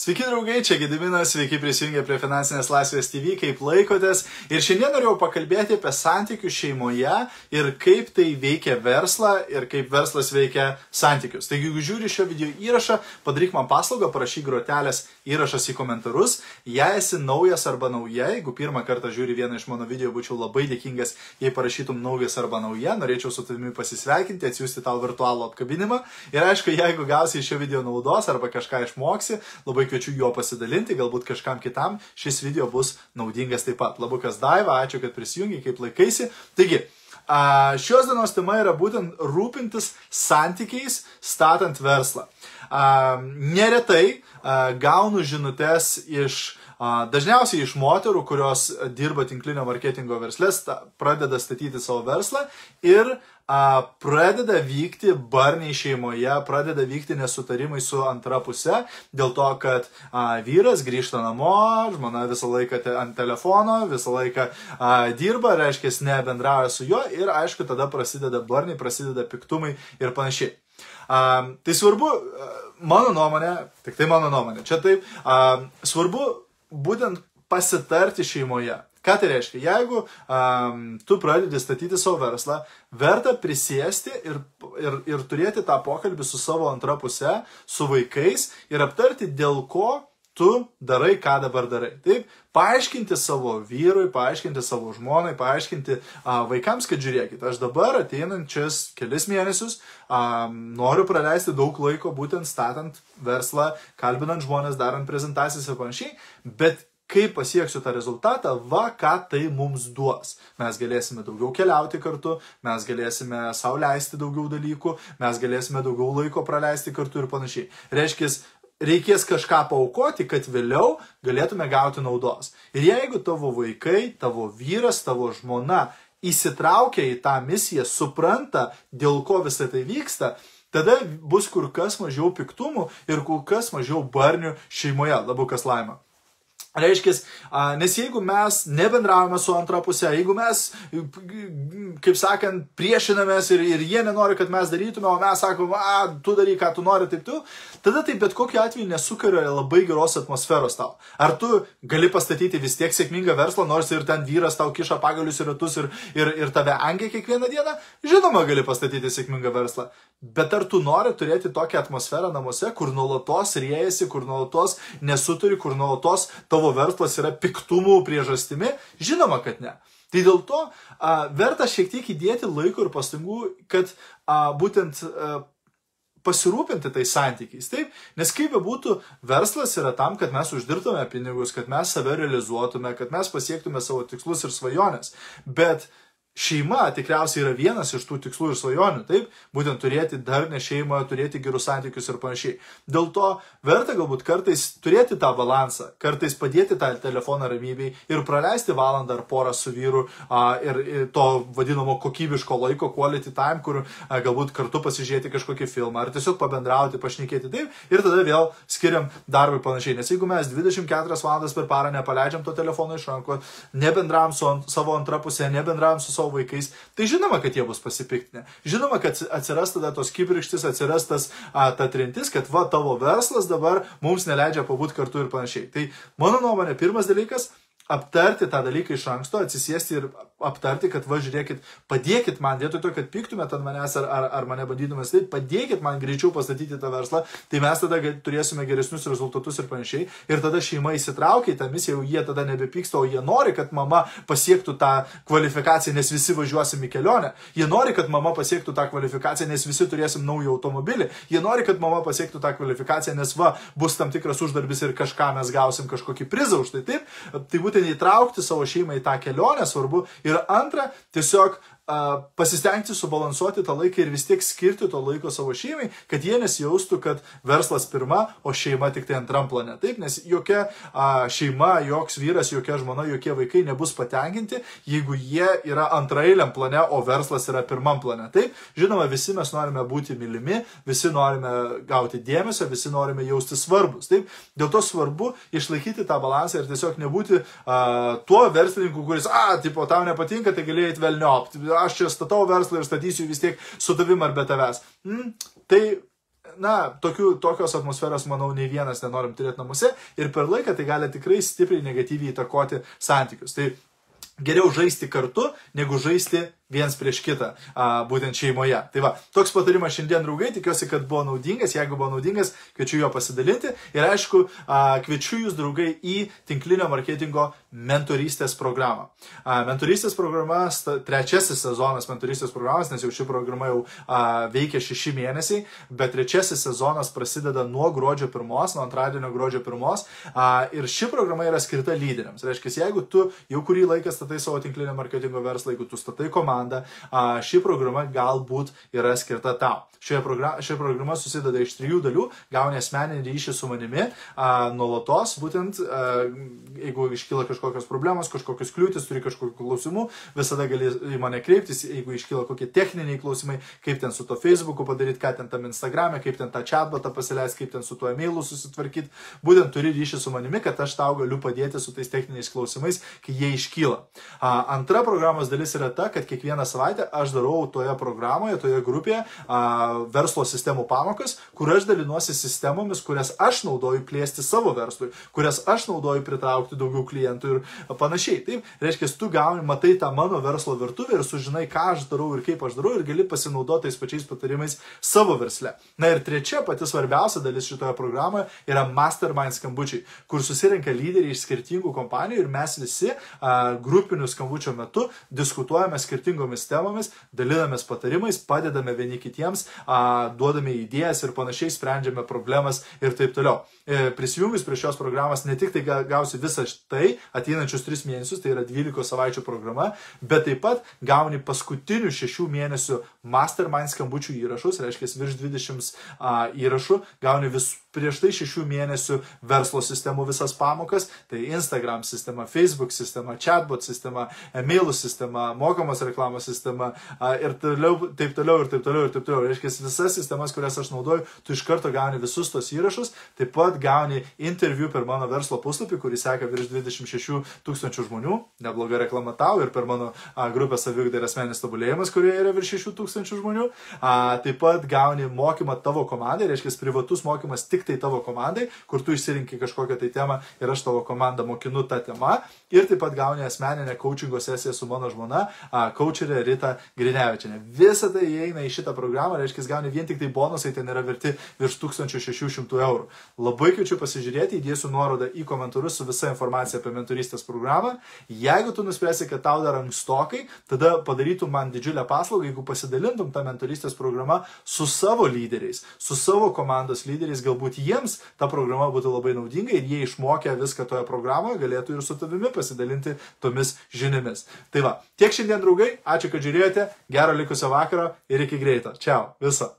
Sveiki draugai, čia Gediminas, sveiki prisijungę prie Finansinės laisvės TV, kaip laikotės. Ir šiandien norėjau pakalbėti apie santykius šeimoje ir kaip tai veikia verslą ir kaip verslas veikia santykius. Taigi, jeigu žiūri šio video įrašą, padaryk man paslaugą, parašyk grotelės įrašas į komentarus. Jei esi naujas arba nauja, jeigu pirmą kartą žiūri vieną iš mano video, būčiau labai dėkingas, jei parašytum naujas arba nauja, norėčiau su tavimi pasisveikinti, atsiųsti tau virtualų apkabinimą. Ir aišku, jeigu gausi iš šio video naudos arba kažką išmoksi, labai kviečiu juo pasidalinti, galbūt kažkam kitam šis video bus naudingas taip pat. Labukas Daiva, ačiū, kad prisijungi, kaip laikaisi. Taigi, šios dienos tema yra būtent rūpintis santykiais, statant verslą. Neretai gaunu žinutės iš Dažniausiai iš moterų, kurios dirba tinklinio marketingo verslės, pradeda statyti savo verslą ir a, pradeda vykti barniai šeimoje, pradeda vykti nesutarimai su antra puse, dėl to, kad a, vyras grįžta namo, žmona visą laiką te, ant telefono, visą laiką a, dirba, reiškia, nebendrauja su juo ir aišku, tada prasideda barniai, prasideda piktumai ir panašiai. A, tai svarbu, a, mano nuomonė, tik tai mano nuomonė, čia taip, a, svarbu būtent pasitarti šeimoje. Ką tai reiškia? Jeigu um, tu pradedi statyti savo verslą, verta prisėsti ir, ir, ir turėti tą pokalbį su savo antra puse, su vaikais ir aptarti, dėl ko tu darai, ką dabar darai. Taip, paaiškinti savo vyrui, paaiškinti savo žmonai, paaiškinti a, vaikams, kad žiūrėkit, aš dabar ateinančias kelis mėnesius a, noriu praleisti daug laiko būtent statant verslą, kalbinant žmonės, darant prezentacijas ir panašiai, bet kaip pasieksiu tą rezultatą, va ką tai mums duos. Mes galėsime daugiau keliauti kartu, mes galėsime sauliaisti daugiau dalykų, mes galėsime daugiau laiko praleisti kartu ir panašiai. Reiškia, reikės kažką paukoti, kad vėliau galėtume gauti naudos. Ir jeigu tavo vaikai, tavo vyras, tavo žmona įsitraukia į tą misiją, supranta, dėl ko visą tai vyksta, tada bus kur kas mažiau piktumų ir kur kas mažiau barnių šeimoje, labu kas laima. Reiškia, nes jeigu mes nebendravome su antra pusė, jeigu mes, kaip sakant, priešinamės ir, ir jie nenori, kad mes darytume, o mes sakome, a, tu daryk, ką tu nori, taip tu, tada tai bet kokiu atveju nesukaria labai geros atmosferos tau. Ar tu gali pastatyti vis tiek sėkmingą verslą, nors ir ten vyras tau kiša pagalius ir ratus ir, ir, ir tave angia kiekvieną dieną? Žinoma, gali pastatyti sėkmingą verslą. Bet ar tu nori turėti tokią atmosferą namuose, kur nuolatos riejasi, kur nuolatos nesuturi, kur nuolatos tavo verslas yra piktumų priežastimi? Žinoma, kad ne. Tai dėl to a, verta šiek tiek įdėti laiko ir pastangų, kad a, būtent a, pasirūpinti tais santykiais. Taip, nes kaip bebūtų, verslas yra tam, kad mes uždirbtume pinigus, kad mes save realizuotume, kad mes pasiektume savo tikslus ir svajonės. Bet Šeima tikriausiai yra vienas iš tų tikslų ir svajonių, taip, būtent turėti darnę šeimą, turėti gerus santykius ir panašiai. Dėl to verta galbūt kartais turėti tą balansą, kartais padėti tą telefoną ramybei ir praleisti valandą ar porą su vyru a, ir, ir to vadinamo kokybiško laiko, quality time, kur a, galbūt kartu pasižiūrėti kažkokį filmą ar tiesiog pabendrauti, pašnekėti taip ir tada vėl skiriam darbui panašiai. Nes jeigu mes 24 valandas per parą nepaleidžiam to telefono iš rankų, nebendram su savo antra pusė, nebendram su savo vaikais, tai žinoma, kad jie bus pasipiktinę. Žinoma, kad atsiras tada tos kibirkštis, atsiras tas a, ta trintis, kad va tavo verslas dabar mums neleidžia pabūti kartu ir panašiai. Tai mano nuomonė, pirmas dalykas aptarti tą dalyką iš anksto, atsisėsti ir aptarti, kad va žiūrėkit, padėkit man, vietoj to, kad piktumėt ant manęs ar, ar, ar mane bandytumės, tai padėkit man greičiau pastatyti tą verslą, tai mes tada turėsime geresnius rezultatus ir panašiai. Ir tada šeima įsitraukia į tą misiją, jau jie tada nebepyksta, o jie nori, kad mama pasiektų tą kvalifikaciją, nes visi važiuosim į kelionę. Jie nori, kad mama pasiektų tą kvalifikaciją, nes visi turėsim naują automobilį. Jie nori, kad mama pasiektų tą kvalifikaciją, nes va, bus tam tikras uždarbis ir kažką mes gausim kažkokį prizą už tai. Taip, tai būtent įtraukti savo šeimą į tą kelionę svarbu. Ir antra, tiesiog pasistengti subalansuoti tą laiką ir vis tiek skirti to laiko savo šeimai, kad jie nesijaustų, kad verslas pirma, o šeima tik tai antram plane. Taip, nes jokia a, šeima, joks vyras, jokia žmona, jokie vaikai nebus patenkinti, jeigu jie yra antrailiam plane, o verslas yra pirmam plane. Taip, žinoma, visi mes norime būti mylimi, visi norime gauti dėmesio, visi norime jausti svarbus. Taip, dėl to svarbu išlaikyti tą balansą ir tiesiog nebūti a, tuo verslininku, kuris, a, tipo, tau nepatinka, tai galėjai atvelniopti aš čia statau verslą ir statysiu vis tiek su tavim ar be tavęs. Mm, tai na, tokių, tokios atmosferos, manau, nei vienas nenorim turėti namuose ir per laiką tai gali tikrai stipriai negatyviai įtakoti santykius. Tai geriau žaisti kartu, negu žaisti viens prieš kitą, a, būtent šeimoje. Tai va, toks patarimas šiandien, draugai, tikiuosi, kad buvo naudingas. Jeigu buvo naudingas, kviečiu juo pasidalinti. Ir aišku, a, kviečiu jūs, draugai, į tinklinio marketingo mentorystės programą. A, mentorystės programa, trečiasis sezonas mentorystės programos, nes jau ši programa jau a, veikia šeši mėnesiai, bet trečiasis sezonas prasideda nuo gruodžio pirmos, nuo antradienio gruodžio pirmos. A, ir ši programa yra skirta lyderiams. Reiškia, jeigu tu jau kurį laiką statai savo tinklinio marketingo verslą, jeigu tu statai komandą, komandą, ši programa galbūt yra skirta tau. Šioje programa, šioje programa susideda iš trijų dalių. Gauni asmeninį ryšį su manimi a, nuolatos, būtent a, jeigu iškyla kažkokios problemos, kažkokios kliūtis, turi kažkokių klausimų, visada gali į mane kreiptis, jeigu iškyla kokie techniniai klausimai, kaip ten su to Facebook'u padaryti, ką ten tam Instagram'e, kaip ten tą chatbotą pasileisti, kaip ten su tuo emailu susitvarkyti. Būtent turi ryšį su manimi, kad aš tau galiu padėti su tais techniniais klausimais, kai jie iškyla. A, antra programos dalis yra ta, kad kiekvieną savaitę aš darau toje programoje, toje grupėje a, verslo sistemų pamokas, kur aš dalinuosi sistemomis, kurias aš naudoju plėsti savo verslui, kurias aš naudoju pritraukti daugiau klientų ir panašiai. Taip, reiškia, tu gauni, matai tą mano verslo virtuvę ir sužinai, ką aš darau ir kaip aš darau ir gali pasinaudoti tais pačiais patarimais savo versle. Na ir trečia, pati svarbiausia dalis šitoje programoje yra mastermind skambučiai, kur susirenka lyderiai iš skirtingų kompanijų ir mes visi a, grupinių skambučio metu diskutuojame skirtingomis temomis, dalinamės patarimais, padedame vieni kitiems, duodame idėjas ir panašiai sprendžiame problemas ir taip toliau. E, prisijungus prie šios programos ne tik tai gausi visą tai ateinančius 3 mėnesius, tai yra 12 savaičių programa, bet taip pat gauni paskutinių 6 mėnesių mastermind skambučių įrašus, reiškia virš 20 a, įrašų, gauni vis prieš tai 6 mėnesių verslo sistemų visas pamokas, tai Instagram sistema, Facebook sistema, chatbot sistema, emailų sistema, mokamos reklamos sistema a, ir toliau, taip toliau ir taip toliau ir taip toliau. Reiškia, visas sistemas, kurias aš naudoju, tu iš karto gauni visus tos įrašus, taip pat gauni interviu per mano verslo puslapį, kurį seka virš 26 tūkstančių žmonių, nebloga reklama tau ir per mano grupę savigdai ir asmenis tobulėjimas, kurioje yra virš 6 tūkstančių žmonių. Taip pat gauni mokymą tavo komandai, reiškia, privatus mokymas tik tai tavo komandai, kur tu išsirinkai kažkokią tai temą ir aš tavo komandą mokinu tą temą. Ir taip pat gauni asmeninę coachingo sesiją su mano žmona, coacherė Rita Grinevičiane. Visa tai įeina į šitą programą, reiškia, gauni vien tik tai bonusai, ten yra verti virš 1600 eurų. Labai kviečiu pasižiūrėti, įdėsiu nuorodą į komentarus su visa informacija apie mentorystės programą. Jeigu tu nuspręsi, kad tau dar ankstokai, tada padarytum man didžiulę paslaugą, jeigu pasidalintum tą mentorystės programą su savo lyderiais, su savo komandos lyderiais, galbūt jiems ta programa būtų labai naudinga ir jie išmokę viską toje programoje galėtų ir su tavimi pasidalinti tomis žiniomis. Tai va, tiek šiandien draugai, ačiū, kad žiūrėjote, gero likusio vakaro ir iki greito. Čiau, viso.